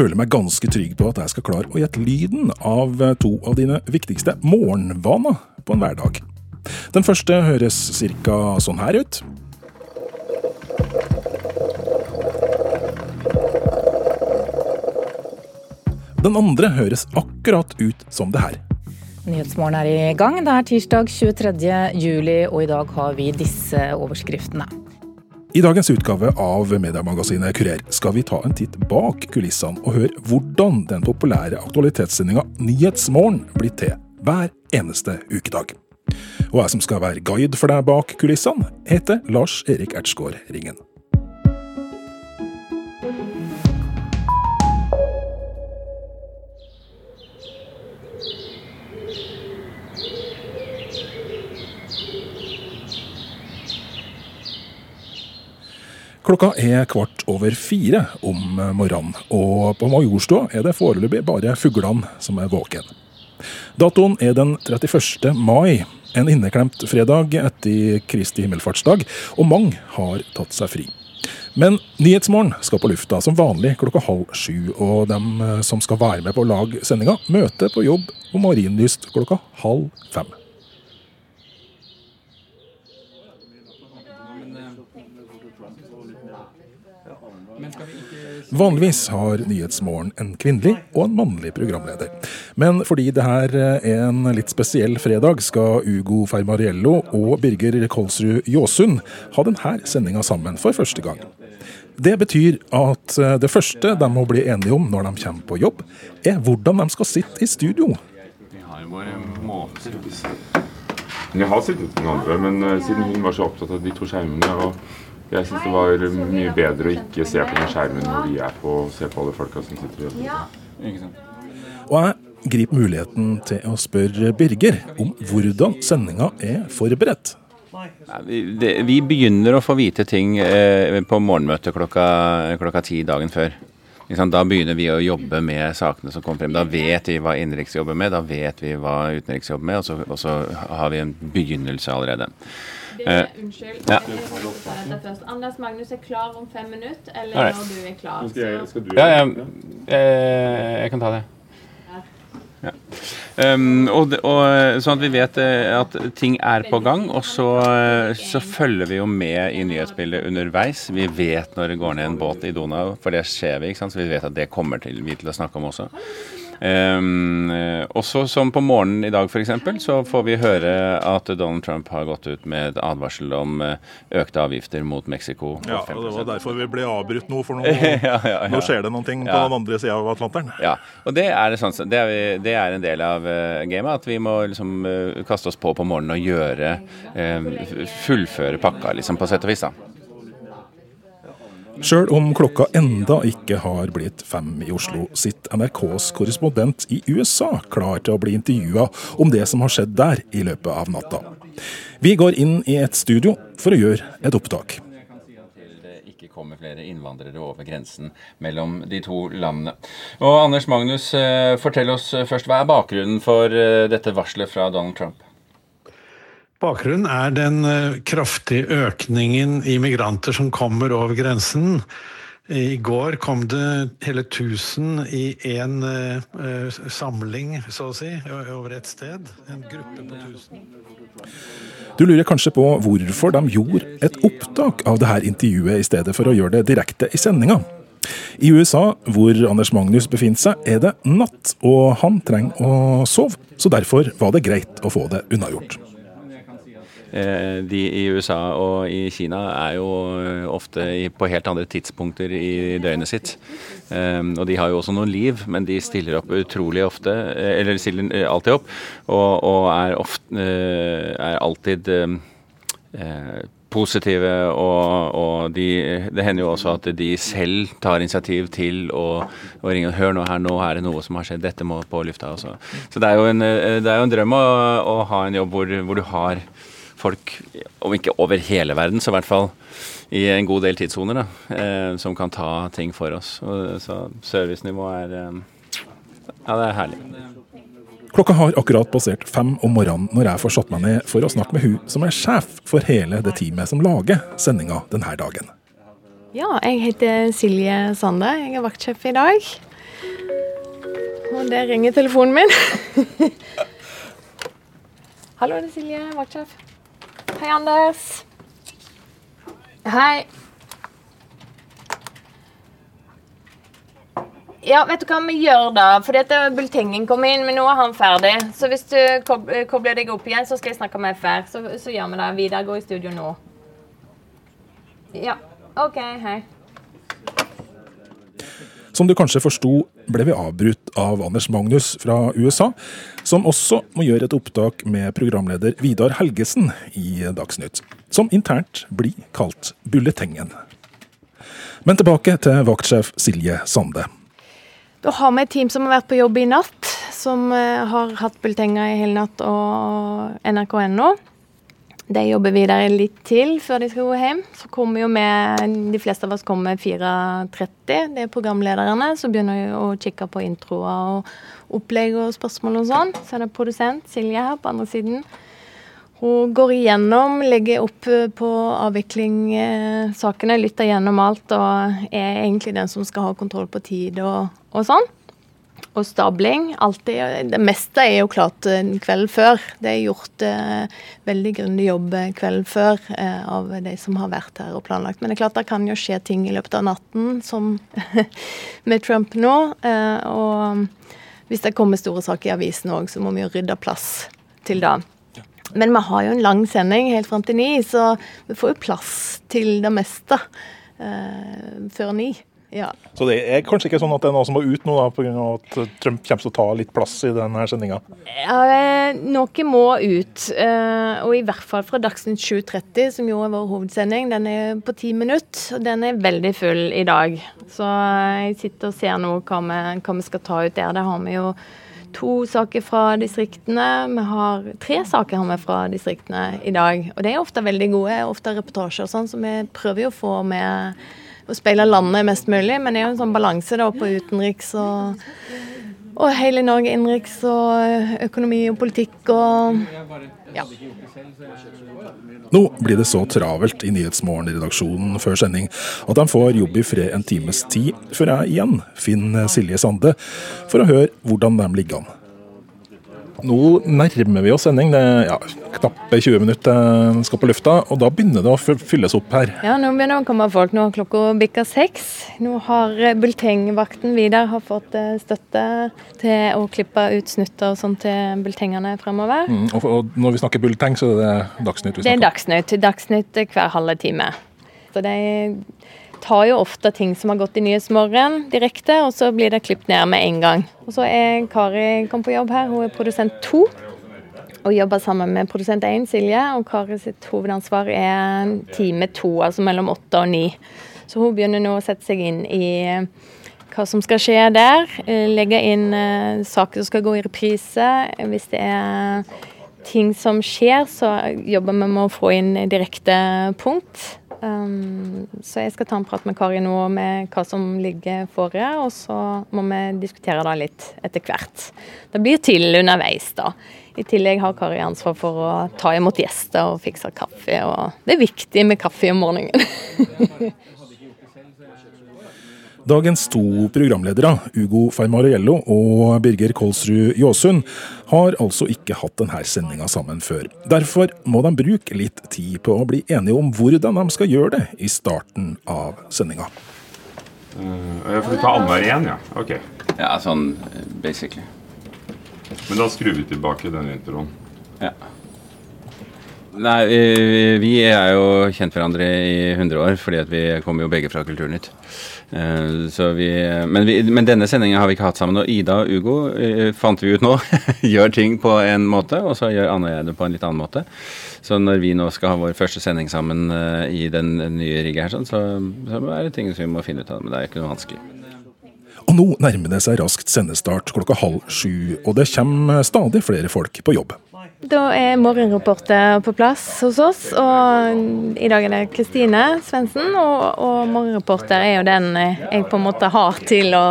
føler meg ganske trygg på at jeg skal klare å gjette lyden av to av dine viktigste morgenvaner på en hverdag. Den første høres ca. sånn her ut. Den andre høres akkurat ut som det her. Nyhetsmorgen er i gang. Det er tirsdag 23. juli, og i dag har vi disse overskriftene. I dagens utgave av mediemagasinet Kurer skal vi ta en titt bak kulissene og høre hvordan den populære aktualitetssendinga Nyhetsmorgen blir til hver eneste ukedag. Og jeg som skal være guide for deg bak kulissene, heter Lars Erik Ertsgaard Ringen. Klokka er kvart over fire om morgenen, og på Majorstua er det foreløpig bare fuglene som er våken. Datoen er den 31. mai, en inneklemt fredag etter Kristi himmelfartsdag, og mange har tatt seg fri. Men Nyhetsmorgen skal på lufta som vanlig klokka halv sju, og dem som skal være med på å lage sendinga, møter på jobb om marinlyst klokka halv fem. Vanligvis har Nyhetsmorgen en kvinnelig og en mannlig programleder. Men fordi det her er en litt spesiell fredag, skal Ugo Fermariello og Birger Kolsrud Jåsund ha denne sendinga sammen for første gang. Det betyr at det første de må bli enige om når de kommer på jobb, er hvordan de skal sitte i studio. Jeg har sittet med andre, men siden hun var så opptatt av de to skjermene og jeg syns det var mye bedre å ikke se på den skjermen når vi er på se på alle folka som sitter og. Og jeg griper muligheten til å spørre Birger om hvordan sendinga er forberedt. Vi, det, vi, begynner å få vite ting eh, på morgenmøtet klokka, klokka ti dagen før. Da begynner vi å jobbe med sakene som kommer frem. Da vet vi hva innenriks jobber med, da vet vi hva utenriks jobber med, og så, og så har vi en begynnelse allerede. Det, unnskyld, ja. Anders Magnus er klar om fem minutter, eller right. når du er klar. Skal jeg, skal du ja, jeg, jeg, jeg kan ta det. Ja. Um, og, og, sånn at vi vet at ting er på gang, og så, så, følger vi jo med i nyhetsbildet underveis. Vi vet når det går ned en båt i Donau, for det ser vi, ikke sant? så vi vet at det kommer til vi til å snakke om også. Um, også som på morgenen i dag f.eks., så får vi høre at Donald Trump har gått ut med et advarsel om økte avgifter mot Mexico. Ja, og Det var derfor vi ble avbrutt nå, for nå, ja, ja, ja. nå skjer det noen ting på den andre sida av Atlanteren. Ja, og det er, sånn, det, er vi, det er, en del av uh, gamet, at vi må liksom uh, kaste oss på på morgenen og gjøre uh, Fullføre pakka, liksom, på sett og vis. da. Sjøl om klokka enda ikke har blitt fem i Oslo, sitter NRKs korrespondent i USA klar til å bli intervjua om det som har skjedd der i løpet av natta. Vi går inn i et studio for å gjøre et opptak. Kommer flere innvandrere over grensen mellom de to landene. Og Anders Magnus, fortell oss først, hva er bakgrunnen for dette varselet fra Donald Trump? Bakgrunnen er den kraftige økningen i migranter som kommer over grensen. I går kom det hele 1000 i én uh, samling, så å si, over et sted. En gruppe på 1000. Du lurer kanskje på hvorfor de gjorde et opptak av dette intervjuet i stedet for å gjøre det direkte i sendinga. I USA, hvor Anders Magnus befinner seg, er det natt, og han trenger å sove. Så derfor var det greit å få det unnagjort. De i USA og i Kina er jo ofte på helt andre tidspunkter i døgnet sitt. Og de har jo også noen liv, men de stiller opp utrolig ofte, eller stiller alltid opp, og, og er, ofte, er alltid eh, positive, og, og de, det hender jo også at de selv tar initiativ til å, å ringe og hør nå her, nå er det noe som har skjedd, dette må på lufta. Også. Så det er jo en, er jo en drøm å, å ha en jobb hvor, hvor du har folk, om ikke over hele verden, så i hvert fall i en god del tidssoner, eh, som kan ta ting for oss. Og, så servicenivået er eh, Ja, det er herlig. Klokka har akkurat passert fem om morgenen når jeg får satt meg ned for å snakke med hun som er sjef for hele det teamet som lager sendinga denne dagen. Ja, jeg heter Silje Sande. Jeg er vaktsjef i dag. Og der ringer telefonen min. Hallo, det er Silje, vaktsjef. Hei, Anders. Hei. Ja, vet du hva vi gjør da? For dette bultengen kom inn, men nå er han ferdig. Så hvis du kobler deg opp igjen, så skal jeg snakke med FR. Så, så gjør vi det. Vidar går i studio nå. Ja. OK, hei. Som du kanskje forsto, ble vi avbrutt av Anders Magnus fra USA, som også må gjøre et opptak med programleder Vidar Helgesen i Dagsnytt, som internt blir kalt Bulletengen. Men tilbake til vaktsjef Silje Sande. Da har vi et team som har vært på jobb i natt, som eh, har hatt bulletenger i hele natt og nrk.no. De jobber videre litt til før de skal gå hjem. Så kommer jo med, De fleste av oss kommer 4.30. Det er programlederne som begynner å kikke på introer og opplegg og spørsmål og sånn. Så er det produsent Silje her på andre siden. Hun går igjennom, legger opp på avviklingssakene, lytter gjennom alt og er egentlig den som skal ha kontroll på tid og, og sånn. Og stabling. Alltid. Det meste er jo klart kvelden kveld før. Det er gjort eh, veldig grundig jobb kvelden før eh, av de som har vært her og planlagt. Men det er klart det kan jo skje ting i løpet av natten, som med Trump nå. Eh, og hvis det kommer store saker i avisen òg, så må vi jo rydde plass til det. Men vi har jo en lang sending helt fram til ni, så vi får jo plass til det meste eh, før ni. Ja. Så det er kanskje ikke sånn at det er noe som må ut nå, da, pga. at Trump kommer til å ta litt plass i denne sendinga? Ja, eh, noe må ut. Eh, og i hvert fall fra Dagsnytt 7.30, som jo er vår hovedsending. Den er på ti minutter, og den er veldig full i dag. Så jeg sitter og ser nå hva vi, hva vi skal ta ut der. Det har vi jo to saker fra distriktene. Vi har tre saker har vi fra distriktene i dag. Og de er ofte veldig gode, ofte reportasjer og sånn, så vi prøver jo å få med speile landet mest mulig, men det er jo en sånn balanse da på utenriks og, og hele Norge innenriks og økonomi og politikk og ja. Nå blir det så travelt i Nyhetsmorgen-redaksjonen før sending at han får jobb i fred en times tid, før jeg igjen finner Silje Sande for å høre hvordan de ligger an. Nå nærmer vi oss sending. Det er ja, knappe 20 minutter skal på lufta, og da begynner det å fylles opp her. Ja, nå begynner det å komme folk. Nå klokka bikker seks. Nå har eh, bultengvakten Vidar har fått eh, støtte til å klippe ut snutter sånn til bultengene fremover. Mm, og, og, når vi snakker bulteng, så er det Dagsnytt vi snakker om? Det er Dagsnytt. Dagsnytt hver halve time. Så det er tar jo ofte ting som har gått i Nyhetsmorgen direkte, og så blir det klippet ned med en gang. Og så er Kari kom på jobb her, hun er produsent to. Og jobber sammen med produsent én, Silje, og Kari sitt hovedansvar er time to, altså mellom åtte og ni. Så hun begynner nå å sette seg inn i hva som skal skje der. Legge inn uh, saker som skal gå i reprise. Hvis det er ting som skjer, så jobber vi med å få inn direkte punkt. Um, så jeg skal ta en prat med Kari nå med hva som ligger forrige, og så må vi diskutere det litt etter hvert. Det blir til underveis, da. I tillegg har Kari ansvar for å ta imot gjester og fikse kaffe, og det er viktig med kaffe om morgenen. Dagens to programledere, Ugo Fermariello og Birger Kolsrud Jåsund, har altså ikke hatt denne sendinga sammen før. Derfor må de bruke litt tid på å bli enige om hvordan de skal gjøre det i starten av sendinga. Uh, får ta annenhver igjen, ja? Ok. Ja, sånn basically. Men da skrur vi tilbake den introen. Ja. Nei, vi er jo kjent hverandre i 100 år, fordi vi kommer jo begge fra Kulturnytt. Eh, vi, men, vi, men, denne sendingen har vi ikke hatt sammen. Og Ida og Ugo eh, fant vi ut nå gjør ting på en måte, og så gjør Anne og jeg det på en litt annen måte. Så når vi nå skal ha vår første sending sammen eh, i den nye rigget her, sånn, så, så er det ting som vi må finne ut av. Men det er ikke noe vanskelig. Og nå nærmer det seg raskt sendestart klokka halv sju, og det kommer stadig flere folk på jobb. Da er morgenreporter på plass hos oss, og i dag er det Kristine Svendsen. Og, og, morgenreporter er jo den jeg på en måte har til å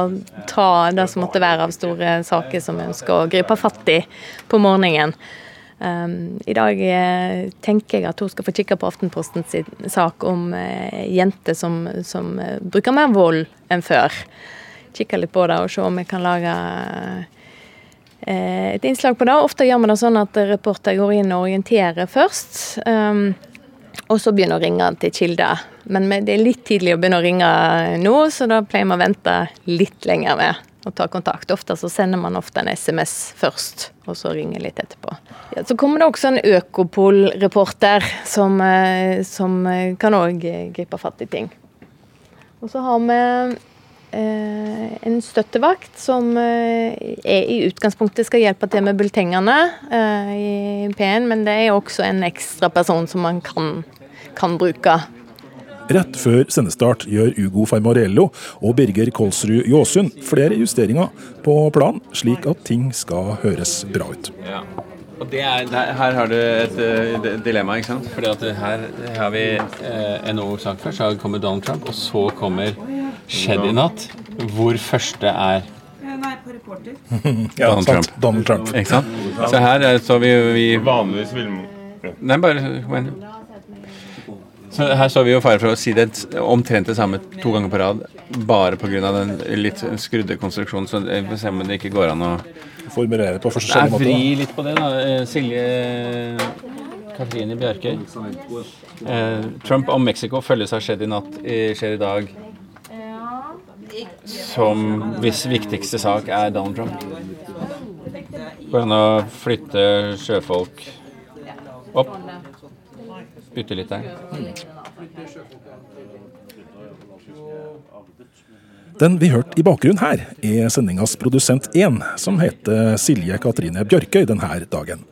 ta det som måtte være av store saker som vi ønsker å gripe fatt i på morgenen. Um, I dag eh, tenker jeg at hun skal få kikke på Aftenpostens sak om uh, jenter som, som eh, bruker mer vold enn før. Kikke litt på det og se om vi kan lage eh, et innslag på det. Ofte gjør vi det sånn at reporter går inn og orienterer først. Um, og så begynner å ringe til kilder. Men det er litt tidlig å begynne å ringe nå, så da pleier vi å vente litt lenger med å ta kontakt. Ofte så sender man ofte en SMS først, og så ringer litt etterpå. Ja, så kommer det også en Økopol-reporter som, eh, som eh, kan òg gripe fatt i ting. Og så har vi eh, en støttevakt som eh, er i utgangspunktet skal hjelpe til med bulletengene eh, i P1, men det er også en ekstra person som man kan, kan bruke Rett før sendestart gjør Ugo Farmarello og Birger Kolsrud Jåsund flere justeringer på planen, slik at ting skal høres bra ut. Ja. Og det er, her har du et uh, dilemma, ikke sant? Fordi at her har vi uh, en sak først, så kommer Donald Trump, og så kommer Skjedd i natt, hvor første er Nei, på reporter. ja, Donald Trump. Donald Trump. Ikke sant? Så her så vi, vi Vanligvis vil Nei, bare kom igjen. Så her står vi jo fare for å si det omtrent det samme to ganger på rad, bare pga. den litt skrudde konstruksjonen. Så vi får se om det ikke går an å Formulere på forskjellige måter. Vri litt på det, da. Eh, Silje Katrine Bjarkøy. Eh, Trump og Mexico følges av skjedd i natt, skjer i dag. Som hvis viktigste sak er Donald Trump. Går an å flytte sjøfolk opp? Bytte litt der. Den vi hørte i bakgrunnen her, er sendingas produsent 1, som heter Silje Katrine Bjørkøy denne dagen.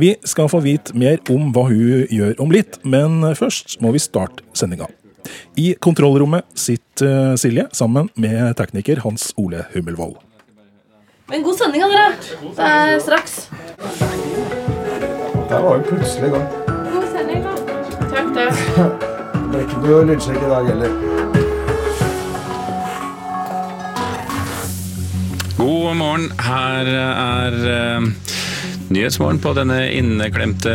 Vi skal få vite mer om hva hun gjør om litt, men først må vi starte sendinga. I kontrollrommet sitter Silje sammen med tekniker Hans Ole Hummelvold. Men god sending, dere. Det er straks. Der var vi plutselig i gang. God sending, da. Takk, takk. Ble ikke noe lydsjekk i dag heller. God morgen. Her er uh, Nyhetsmorgen på denne inneklemte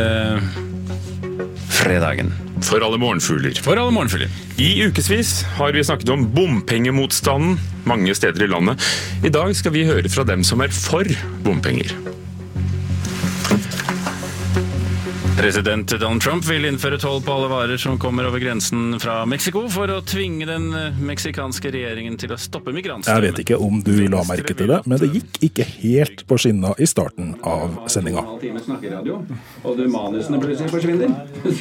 fredagen. For alle morgenfugler. For alle morgenfugler. I ukevis har vi snakket om bompengemotstanden mange steder i landet. I dag skal vi høre fra dem som er for bompenger. President Donald Trump vil innføre toll på alle varer som kommer over grensen fra Mexico, for å tvinge den eh, meksikanske regjeringen til å stoppe migrantstrømmen. Jeg vet ikke om du la merke til det, men det gikk ikke helt på skinna i starten av sendinga. Og manusene plutselig forsvinner.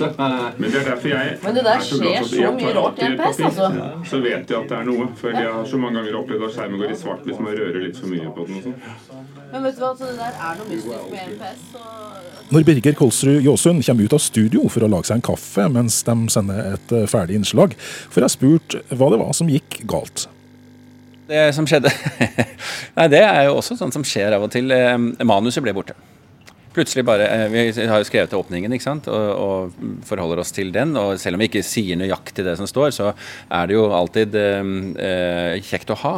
Men det er derfor jeg Men det der skjer så mye rart i MPS, altså. Så vet jeg at det er noe. For jeg har så mange ganger opplevd at skjermen går i svart hvis man rører litt for mye på den. og sånn. Men vet du hva, så det der er noe mystisk med NPS. så... Når Birger Kolsrud Jåsund kommer ut av studio for å lage seg en kaffe mens de sender et eh, ferdig innslag, får jeg spurt hva det var som gikk galt. Det som skjedde Nei, det er jo også sånt som skjer av og til. Manuset ble borte. Plutselig bare, eh, Vi har jo skrevet til åpningen ikke sant? Og, og, forholder oss til den. og Selv om vi ikke sier nøyaktig det som står, så er det jo alltid eh, kjekt å ha.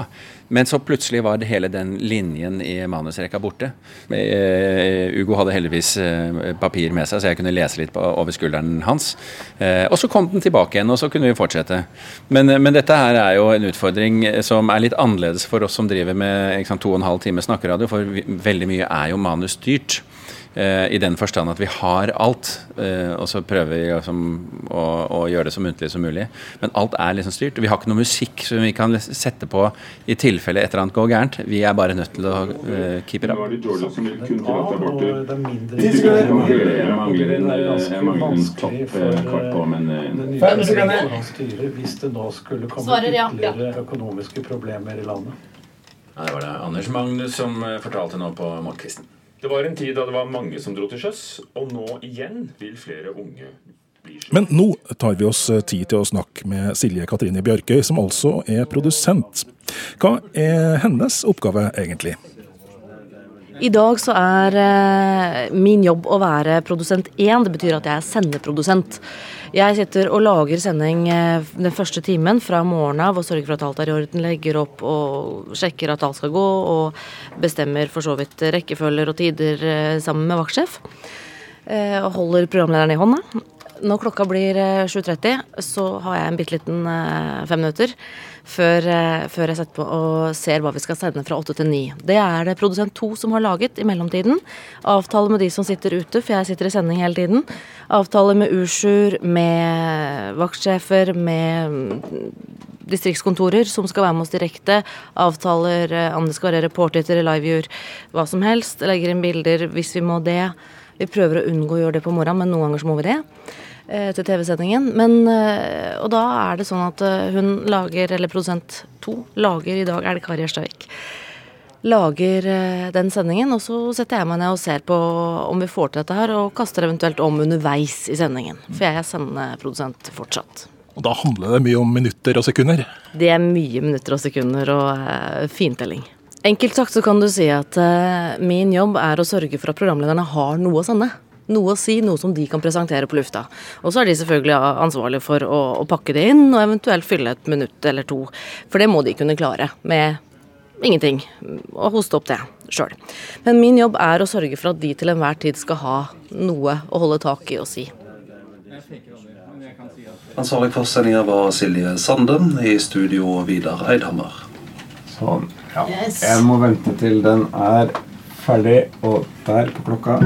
Men så plutselig var det hele den linjen i manusrekka borte. Uh, Ugo hadde heldigvis uh, papir med seg, så jeg kunne lese litt på, over skulderen hans. Uh, og så kom den tilbake igjen, og så kunne vi fortsette. Men, men, dette her er jo en utfordring som er litt annerledes for oss som driver med sant, to og en halv time snakkeradio, for vi, veldig mye er jo manusstyrt. Eh, I den forstand at vi har alt, eh, og så prøver vi liksom å, å, gjøre det så muntlig som mulig. Men alt er liksom styrt. Vi har ikke noe musikk som vi kan sette på i tilfelle et eller annet går gærent. Vi er bare nødt til å uh, keep it up. Jeg mangler en toppkart på, men Fem sekunder. Hvis det nå skulle komme ytterligere økonomiske problemer i landet. Ja, det var det Anders Magnus som fortalte nå på morgenkvisten. Det var en tid da det var mange som dro til sjøs, og nå igjen vil flere unge bli sjø. Men nå tar vi oss eh, tid til å snakke med Silje Katrine Bjørkøy, som altså er produsent. Hva er hennes oppgave egentlig? I dag så er eh, min jobb å være produsent én. Det betyr at jeg er sendeprodusent. Jeg sitter og lager sending eh, den første timen fra morgenen av og sørger for at alt er i orden. Legger opp og sjekker at alt skal gå, og bestemmer for så vidt rekkefølger og tider eh, sammen med vaktsjef. eh, og holder programlederen i hånda. Når klokka blir 7.30, så har jeg en bitte liten fem minutter før, før, jeg setter på og ser hva vi skal sende fra 8 til 9. Det er det produsent 2 som har laget i mellomtiden. Avtale med de som sitter ute, for jeg sitter i sending hele tiden. Avtale med Ursur, med vaktsjefer, med distriktskontorer som skal være med oss direkte. Avtaler om det skal være reportere, liveviewer, hva som helst. Legger inn bilder hvis vi må det. Vi prøver å unngå å gjøre det på morgenen, men noen ganger så må vi det. Eh, til TV-sendingen. Men eh, Og da er det sånn at eh, hun lager, eller produsent to, lager i dag er det Kari Ørstavik. Lager den sendingen, og så setter jeg meg ned og ser på om vi får til dette her, og kaster eventuelt om underveis i sendingen. For jeg er sendeprodusent fortsatt. Og da handler det mye om minutter og sekunder? Det er mye minutter og sekunder og uh, fintelling. Enkelt sagt så kan du si at uh, min jobb er å sørge for at programlederne har noe å sende noe å si, noe som de kan presentere på lufta. Og så er de selvfølgelig ansvarlige for å, å, pakke det inn, og eventuelt fylle et minutt eller to. For det må de kunne klare med ingenting. Og hoste opp det sjøl. Men min jobb er å sørge for at de til enhver tid skal ha noe å holde tak i og si. Ansvarlig for sendinga var Silje Sanden, i studio Vidar Eidhammer. Sånn. Ja. Jeg må vente til den er ferdig, og der på klokka.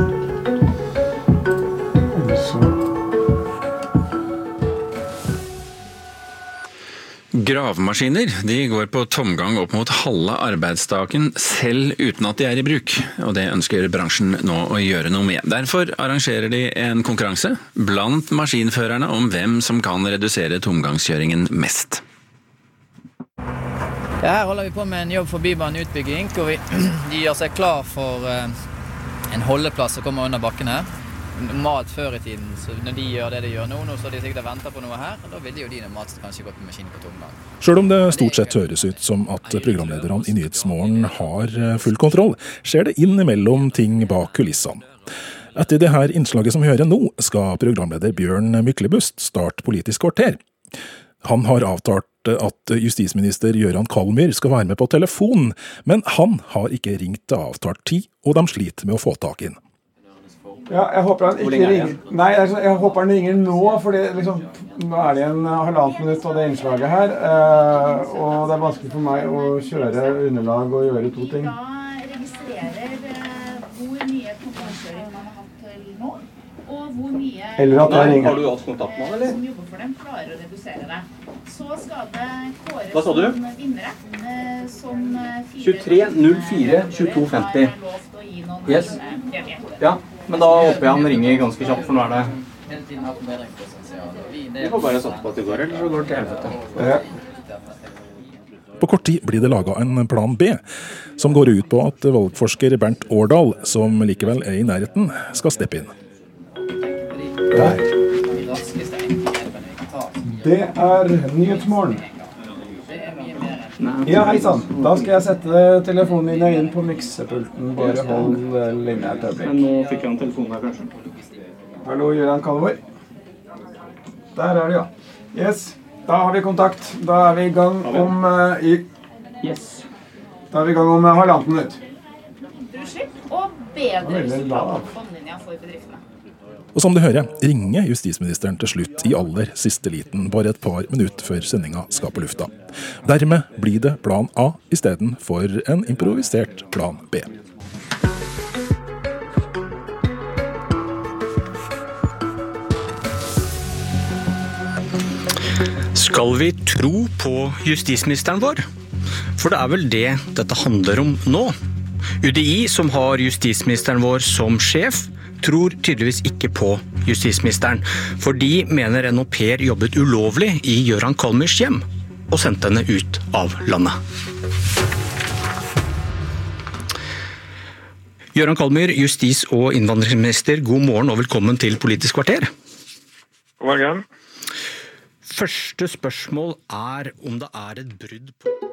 Gravemaskiner går på tomgang opp mot halve arbeidsdagen selv uten at de er i bruk, og det ønsker bransjen nå å gjøre noe med. Derfor arrangerer de en konkurranse blant maskinførerne om hvem som kan redusere tomgangskjøringen mest. Her holder vi på med en jobb for Bybanen hvor vi, gjør seg klar for eh, en holdeplass som kommer under bakken her normalt før i tiden, så når de gjør det de gjør nå, nå så de sikkert og venter på noe her, og da ville jo de mat kanskje gått med maskinen på tomgang. Sjøl om det stort sett høres ut som at programlederne i Nyhetsmorgen har eh, full kontroll, skjer det innimellom ting bak kulissene. Etter det her innslaget som vi hører nå, skal programleder Bjørn Myklebust starte Politisk kvarter. Han har avtalt at justisminister Gøran Kalmyr skal være med på telefon, men han har ikke ringt til avtalt tid, og de sliter med å få tak i ham. Ja, jeg håper han ikke ringer Nei, jeg, jeg håper han ringer nå, for liksom, nå er det en halvannet minutt av det innslaget her. Uh, og det er vanskelig for meg å kjøre underlag og gjøre to ting. Da registrerer hvor mye konkurransekjøring man har hatt til nå, og hvor mye Eller at jeg ringer. Har du hatt kontakt med han, eller? Som jobber for dem, klarer å redusere det. Så skal det kåres sa du? som vinnere. Som 23 04 22 50. Yes. Ja. Men da håper jeg han ringer ganske kjapt, for nå er det Vi får bare satse på at det går, eller så går det til helvete. På kort tid blir det laga en plan B, som går ut på at valgforsker Bernt Årdal, som likevel er i nærheten, skal steppe inn. Der. Det er Nyhetsmorgen. Ja, hei sann. Da skal jeg sette telefonen din inn på miksepulten. Bare hold linja et øyeblikk. Men nå fikk han telefonen telefon her, kanskje. Hallo, Gøran Kalvor. Der er du, ja. Yes. Da har vi kontakt. Da er vi i gang om uh, i Yes. Da er vi i gang om uh, halvannet minutt. Utslipp og bedre resultater på bunnlinja for bedriftene. Og som du hører, ringer justisministeren til slutt i aller siste liten, bare et par minutter før sendinga skal på lufta. Dermed blir det plan A istedenfor en improvisert plan B. Skal vi tro på justisministeren vår? For det er vel det dette handler om nå. UDI, som har justisministeren vår som sjef, tror tydeligvis ikke på justisministeren, for de mener en au pair jobbet ulovlig i Gøran Kalmers hjem, og sendte henne ut av landet. Gøran Kalmyr, justis- og innvandringsminister, god morgen og velkommen til Politisk kvarter. God morgen. Første spørsmål er om det er et brudd på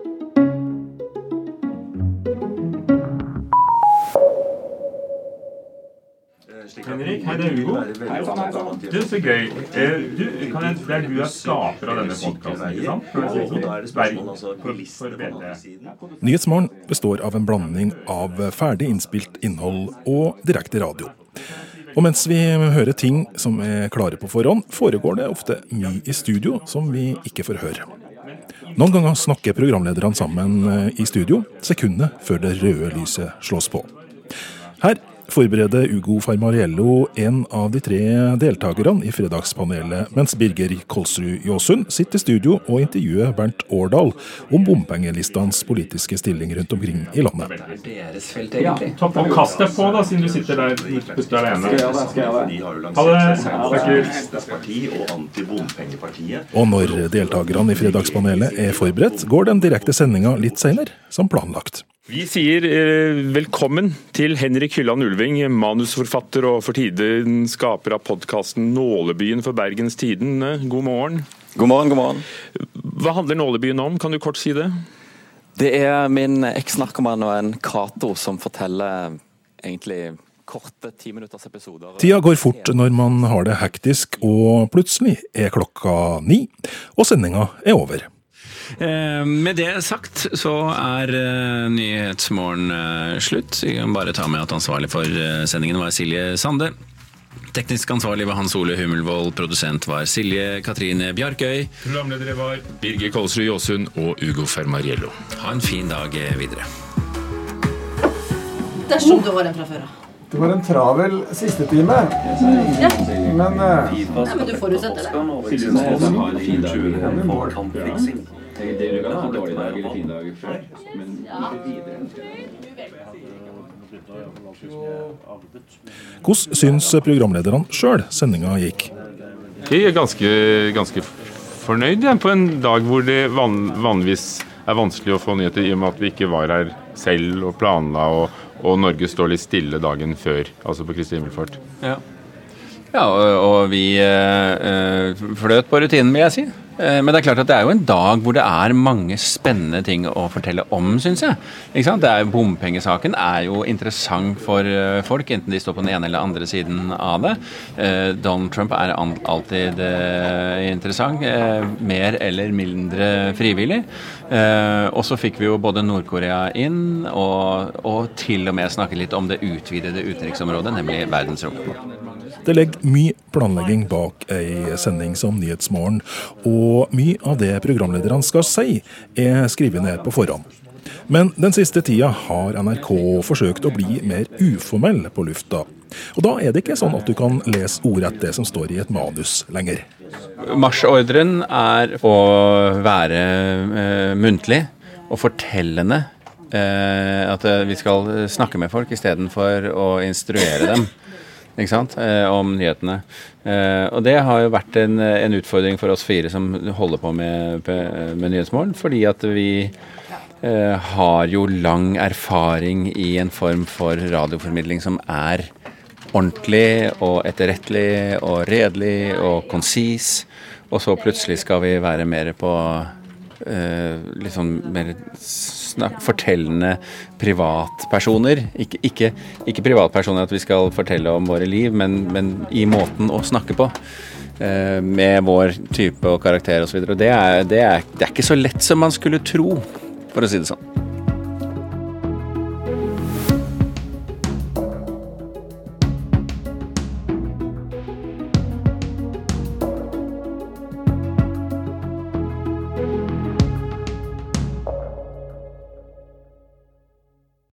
Henrik, hei, det er Ugo. Hei sann, hei sann. Du, så gøy. Eh, du, kan jeg, det er du er skaper av denne podkasten, ikke sant? Nyhetsmorgen består av en blanding av ferdig innspilt innhold og direkte radio. Og mens vi hører ting som er klare på forhånd, foregår det ofte mye i studio som vi ikke får høre. Noen ganger snakker programlederne sammen eh, i studio sekundet før det røde lyset slås på. Her forbereder Ugo Farmariello en av de tre deltakerne i Fredagspanelet, mens Birger Kolsrud Jåsund sitter i studio og intervjuer Bernt Årdal om bompengelistenes politiske stilling rundt omkring i landet. Deres felt, egentlig. Ja, og kast deg på, da, siden du sitter der ute alene. Ha det. Og når deltakerne i Fredagspanelet er forberedt, går den direkte sendinga litt seinere, som planlagt. Vi sier eh, velkommen til Henrik Hylland Ulving, manusforfatter og for tiden skaper av podkasten Nålebyen for Bergens Tiden'. God morgen. God morgen, god morgen. Hva handler Nålebyen om, kan du kort si det? Det er min eksnarkoman og en Cato som forteller egentlig korte timinuttersepisoder. Tida går fort når man har det hektisk, og plutselig er klokka ni, og sendinga er over. Eh, med det sagt så er eh, Nyhetsmorgen eh, slutt. Vi kan bare ta med at ansvarlig for sendingen var Silje Sande. Teknisk ansvarlig var Hans Ole Hummelvold, produsent var Silje Katrine Bjarkøy. Programledere var Birger Kolsrud Jåsund og Ugo Fermariello. Ha en fin dag videre. Dersom du har en fra før av. Det var en travel siste time. Ja. Men, uh, ja, men du forutsetter det. Det kan ha dårlig dag eller fin dag men Hvordan syns programlederne sjøl sendinga gikk? Jeg er ganske, ganske fornøyd ja, på en dag hvor det van, vanligvis er vanskelig å få nyheter i og med at vi ikke var her selv og planla, og, og Norge står litt stille dagen før, altså på Kristi himmelfart. Ja. ja, og, og vi øh, fløt på rutinen, vil jeg si. Eh, men det er klart at det er jo en dag hvor det er mange spennende ting å fortelle om, syns jeg. Er, bompengesaken er jo interessant for eh, folk, enten de står på den ene eller andre siden av det. Eh, Donald Trump er alltid interessant. Mer eller mindre frivillig. Og så fikk vi jo både Nord-Korea inn, og, og til og med snakke litt om det utvidede utenriksområdet, nemlig verdensrom. Det ligger mye planlegging bak ei sending som Nyhetsmorgen, og mye av det programlederne skal si, er skrevet ned på forhånd. Men den siste tida har NRK forsøkt å bli mer uformell på lufta. Og da er det ikke sånn at du kan lese ordrett det som står i et manus lenger. Marsjordren er å være eh, muntlig og fortellende. Eh, at vi skal snakke med folk istedenfor å instruere dem ikke sant, eh, om nyhetene. Eh, og det har jo vært en, en utfordring for oss fire som holder på med, med Nyhetsmorgen, fordi at vi eh, har jo lang erfaring i en form for radioformidling som er ordentlig og etterrettelig og redelig og konsis. Og så plutselig skal vi være mer på eh, sånn mer snakk, fortellende privatpersoner. Ikke, ikke, ikke, privatpersoner at vi skal fortelle om våre liv, men, men i måten å snakke på. Eh, med vår type og karakter osv. Det, er, det, er, det er ikke så lett som man skulle tro, for å si det sånn.